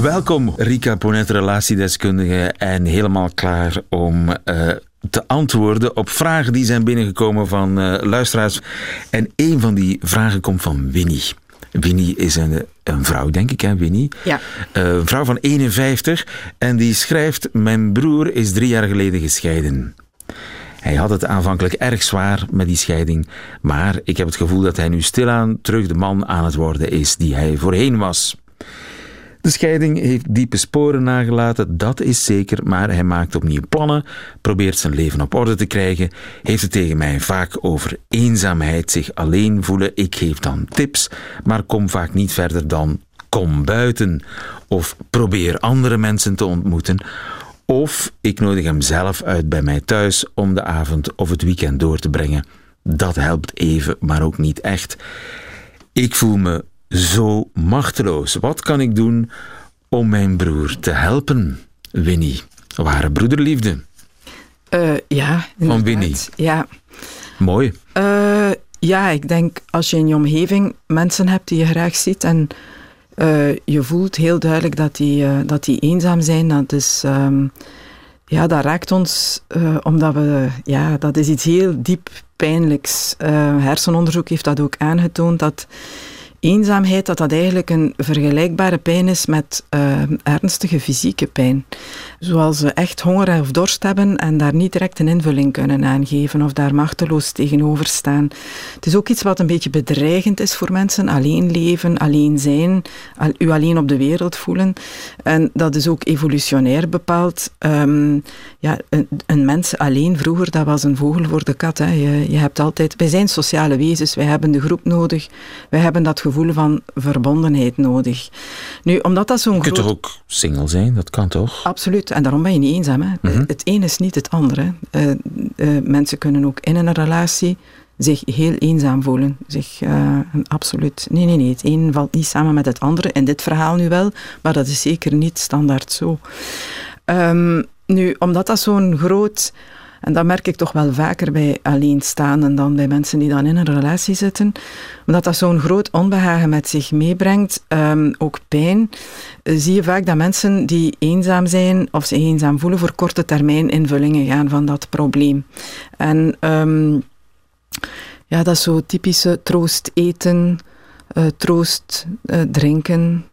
Welkom, Rika Ponet, relatiedeskundige, en helemaal klaar om eh, te antwoorden op vragen die zijn binnengekomen van eh, luisteraars. En een van die vragen komt van Winnie. Winnie is een, een vrouw, denk ik, hè, Winnie? Ja. Eh, een vrouw van 51 en die schrijft: Mijn broer is drie jaar geleden gescheiden. Hij had het aanvankelijk erg zwaar met die scheiding, maar ik heb het gevoel dat hij nu stilaan terug de man aan het worden is die hij voorheen was. De scheiding heeft diepe sporen nagelaten, dat is zeker, maar hij maakt opnieuw plannen, probeert zijn leven op orde te krijgen, heeft het tegen mij vaak over eenzaamheid, zich alleen voelen. Ik geef dan tips, maar kom vaak niet verder dan kom buiten of probeer andere mensen te ontmoeten. Of ik nodig hem zelf uit bij mij thuis om de avond of het weekend door te brengen. Dat helpt even, maar ook niet echt. Ik voel me zo machteloos. Wat kan ik doen om mijn broer te helpen? Winnie, ware broederliefde. Eh, ja, Van. Winnie. Ja. Mooi. Eh, ja, ik denk als je in je omgeving mensen hebt die je graag ziet en eh, je voelt heel duidelijk dat die, dat die eenzaam zijn, dat is... ehm, ja, dat raakt ons omdat we... Ja, dat is iets heel diep pijnlijks. Hersenonderzoek heeft dat ook aangetoond, dat eenzaamheid, dat dat eigenlijk een vergelijkbare pijn is met eh, ernstige fysieke pijn. Zoals ze echt honger of dorst hebben en daar niet direct een invulling kunnen aangeven of daar machteloos tegenover staan. Het is ook iets wat een beetje bedreigend is voor mensen. Alleen leven, alleen zijn, u alleen op de wereld voelen. En dat is ook evolutionair bepaald. Ehm, ja, een, een mens alleen vroeger, dat was een vogel voor de kat. Hè. Je, je hebt altijd, wij zijn sociale wezens, wij hebben de groep nodig, wij hebben dat gevoel van verbondenheid nodig. Nu, omdat dat zo'n Je kunt groot... toch ook single zijn? Dat kan toch? Absoluut, en daarom ben je niet eenzaam. Hè. Mhm. Het een is niet het andere. Eh, eh, mensen kunnen ook in een relatie zich heel eenzaam voelen. Zich, eh, absoluut. Nee, nee, nee. Het een valt niet samen met het andere. In dit verhaal nu wel, maar dat is zeker niet standaard zo. Ehm, nu, omdat dat zo'n groot... En dat merk ik toch wel vaker bij alleenstaanden dan bij mensen die dan in een relatie zitten. Omdat dat zo'n groot onbehagen met zich meebrengt, ehm, ook pijn, eh, zie je vaak dat mensen die eenzaam zijn of zich eenzaam voelen voor korte termijn invullingen gaan van dat probleem. En ehm, ja, dat is zo typische troost eten, eh, troost eh, drinken,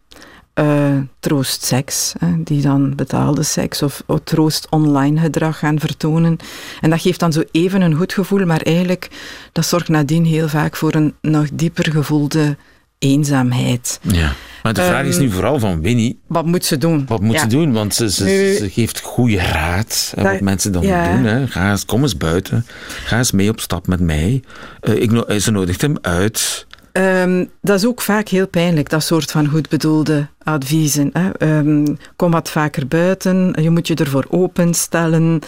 eh, troost seks, hè, die dan betaalde seks of, of troost online gedrag gaan vertonen. En dat geeft dan zo even een goed gevoel, maar eigenlijk dat zorgt nadien heel vaak voor een nog dieper gevoelde eenzaamheid. Ja. Maar de vraag is Ehm, nu vooral van Winnie, Wat moet ze doen? wat moet Ja. ze doen? Want ze, ze, Nu- ze geeft goede raad. Dat- wat mensen dan ja. doen. Hè. Ga eens, kom eens buiten. Ga eens mee op stap met mij. Eh, ik, no- ze nodigt hem uit. Ehm, dat is ook vaak heel pijnlijk, dat soort van goed bedoelde adviezen. Hè. Ehm, kom wat vaker buiten, je moet je ervoor openstellen.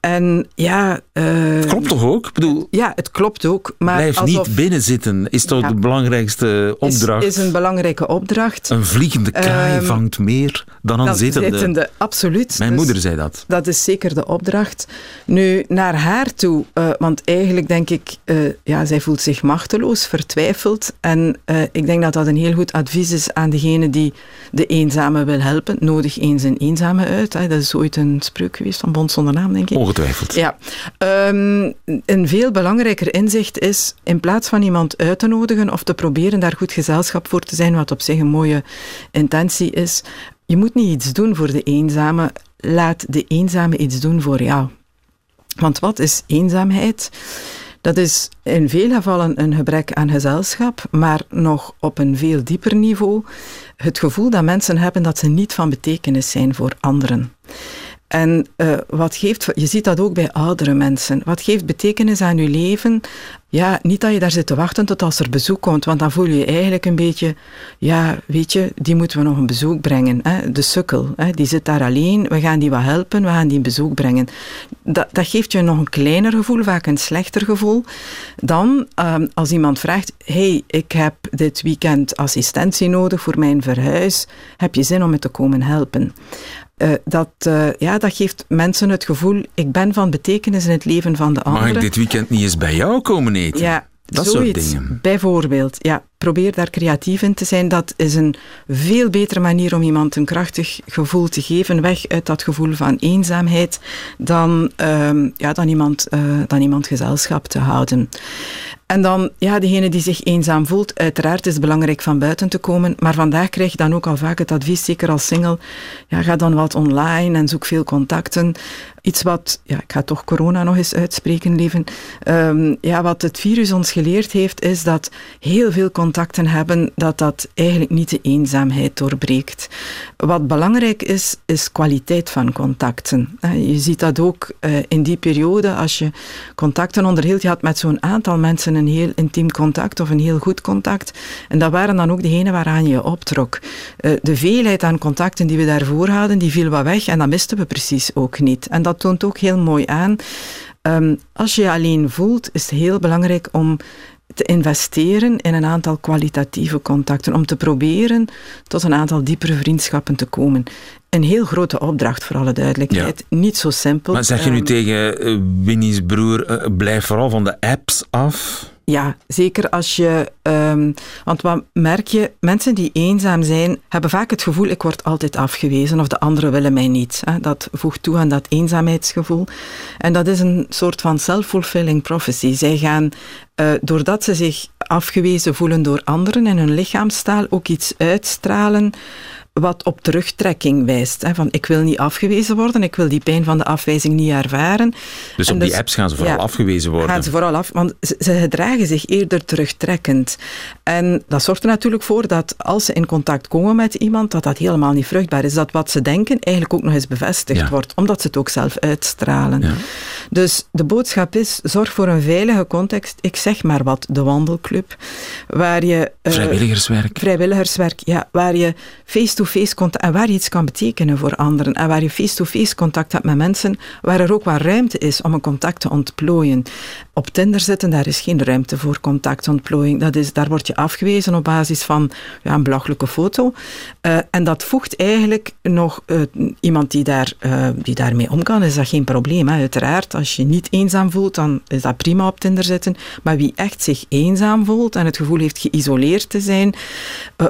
En ja... eh, Klopt toch ook? Ik bedoel, Ja, het klopt ook. Maar blijf alsof niet binnen zitten. Is toch Ja. de belangrijkste is, opdracht? is een belangrijke opdracht. Een vliegende kraai Ehm, vangt meer dan een Dan zittende. absoluut. Mijn Dus- moeder zei dat. Dat is zeker de opdracht. Nu, naar haar toe, eh, want eigenlijk denk ik, eh, ja, zij voelt zich machteloos, vertwijfeld. En ik denk dat dat een heel goed advies is aan degene die de eenzame wil helpen. Nodig eens een eenzame uit. Hè. Dat is ooit een spreuk geweest van Bond zonder naam, denk ik. Ongetwijfeld. Ja, Ehm, een veel belangrijker inzicht is in plaats van iemand uit te nodigen of te proberen daar goed gezelschap voor te zijn, wat op zich een mooie intentie is, je moet niet iets doen voor de eenzame, laat de eenzame iets doen voor jou. Want wat is eenzaamheid? Dat is in veel gevallen een gebrek aan gezelschap, maar nog op een veel dieper niveau het gevoel dat mensen hebben dat ze niet van betekenis zijn voor anderen. En eh, wat geeft, je ziet dat ook bij oudere mensen. Wat geeft betekenis aan je leven ja, niet dat je daar zit te wachten tot als er bezoek komt, want dan voel je je eigenlijk een beetje, ja, weet je, die moeten we nog een bezoek brengen. Hè? De sukkel, hè? die zit daar alleen, we gaan die wat helpen, we gaan die een bezoek brengen. Dat, dat geeft je nog een kleiner gevoel, vaak een slechter gevoel, dan um, als iemand vraagt, hey, ik heb dit weekend assistentie nodig voor mijn verhuis, heb je zin om me te komen helpen? Uh, dat, uh, ja, dat geeft mensen het gevoel, ik ben van betekenis in het leven van de anderen. Mag ik dit weekend niet eens bij jou komen eten? Ja, dat zoiets, soort dingen. Bijvoorbeeld, ja, probeer daar creatief in te zijn. Dat is een veel betere manier om iemand een krachtig gevoel te geven, weg uit dat gevoel van eenzaamheid, dan, uh, ja, dan, iemand, uh, dan iemand gezelschap te houden. En dan, ja, degene die zich eenzaam voelt, uiteraard is het belangrijk van buiten te komen, maar vandaag krijg je dan ook al vaak het advies, zeker als single, ja, ga dan wat online en zoek veel contacten. Iets wat, ja, ik ga toch corona nog eens uitspreken, leven. Um, ja, wat het virus ons geleerd heeft, is dat heel veel contacten hebben, dat dat eigenlijk niet de eenzaamheid doorbreekt. Wat belangrijk is, is kwaliteit van contacten. Je ziet dat ook uh, in die periode, als je contacten onderhield, je had met zo'n aantal mensen een heel intiem contact of een heel goed contact. En dat waren dan ook degenen waaraan je optrok. Uh, de veelheid aan contacten die we daarvoor hadden, die viel wat weg en dat misten we precies ook niet. En dat toont ook heel mooi aan. Um, als je je alleen voelt, is het heel belangrijk om te investeren in een aantal kwalitatieve contacten, om te proberen tot een aantal diepere vriendschappen te komen. Een heel grote opdracht, voor alle duidelijkheid. Ja. Niet zo simpel. Maar zeg je nu um, tegen uh, Winnie's broer, uh, blijf vooral van de apps af? Ja, zeker als je. Um, want wat merk je? Mensen die eenzaam zijn, hebben vaak het gevoel: ik word altijd afgewezen of de anderen willen mij niet. Hè. Dat voegt toe aan dat eenzaamheidsgevoel. En dat is een soort van self-fulfilling prophecy. Zij gaan, uh, doordat ze zich afgewezen voelen door anderen en hun lichaamstaal, ook iets uitstralen wat op terugtrekking wijst. Hè, van ik wil niet afgewezen worden, ik wil die pijn van de afwijzing niet ervaren. Dus en op dus, die apps gaan ze vooral ja, afgewezen worden? Gaan ze vooral af, want ze, ze gedragen zich eerder terugtrekkend. En dat zorgt er natuurlijk voor dat als ze in contact komen met iemand, dat dat helemaal niet vruchtbaar is. Dat wat ze denken eigenlijk ook nog eens bevestigd ja. wordt, omdat ze het ook zelf uitstralen. Ja. Dus de boodschap is, zorg voor een veilige context. Ik zeg maar wat, de wandelclub, waar je... Uh, vrijwilligerswerk. Vrijwilligerswerk, ja. Waar je face-to-face -face contact en waar iets kan betekenen voor anderen. En waar je face-to-face -face contact hebt met mensen, waar er ook wat ruimte is om een contact te ontplooien. Op Tinder zitten, daar is geen ruimte voor contactontplooiing. Dat is, daar word je afgewezen op basis van ja, een belachelijke foto. Uh, en dat voegt eigenlijk nog uh, iemand die, daar, uh, die daarmee om kan, is dat geen probleem. Hè. Uiteraard, als je niet eenzaam voelt, dan is dat prima op Tinder zitten. Maar wie echt zich eenzaam voelt en het gevoel heeft geïsoleerd te zijn,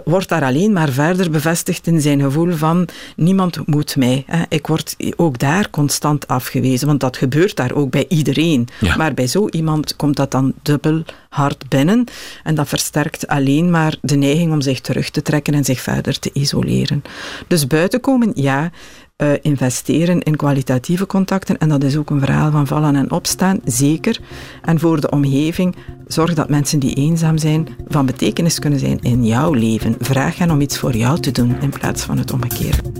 wordt daar alleen maar verder bevestigd in zijn gevoel van niemand moet mij. Hè. Ik word ook daar constant afgewezen, want dat gebeurt daar ook bij iedereen. Ja. Maar bij zo iemand komt dat dan dubbel hard binnen. En dat versterkt alleen maar de neiging om zich terug te trekken en zich verder te isoleren. Dus buiten komen, ja. Uh, investeren in kwalitatieve contacten. En dat is ook een verhaal van vallen en opstaan, zeker. En voor de omgeving, zorg dat mensen die eenzaam zijn, van betekenis kunnen zijn in jouw leven. Vraag hen om iets voor jou te doen in plaats van het omgekeerde.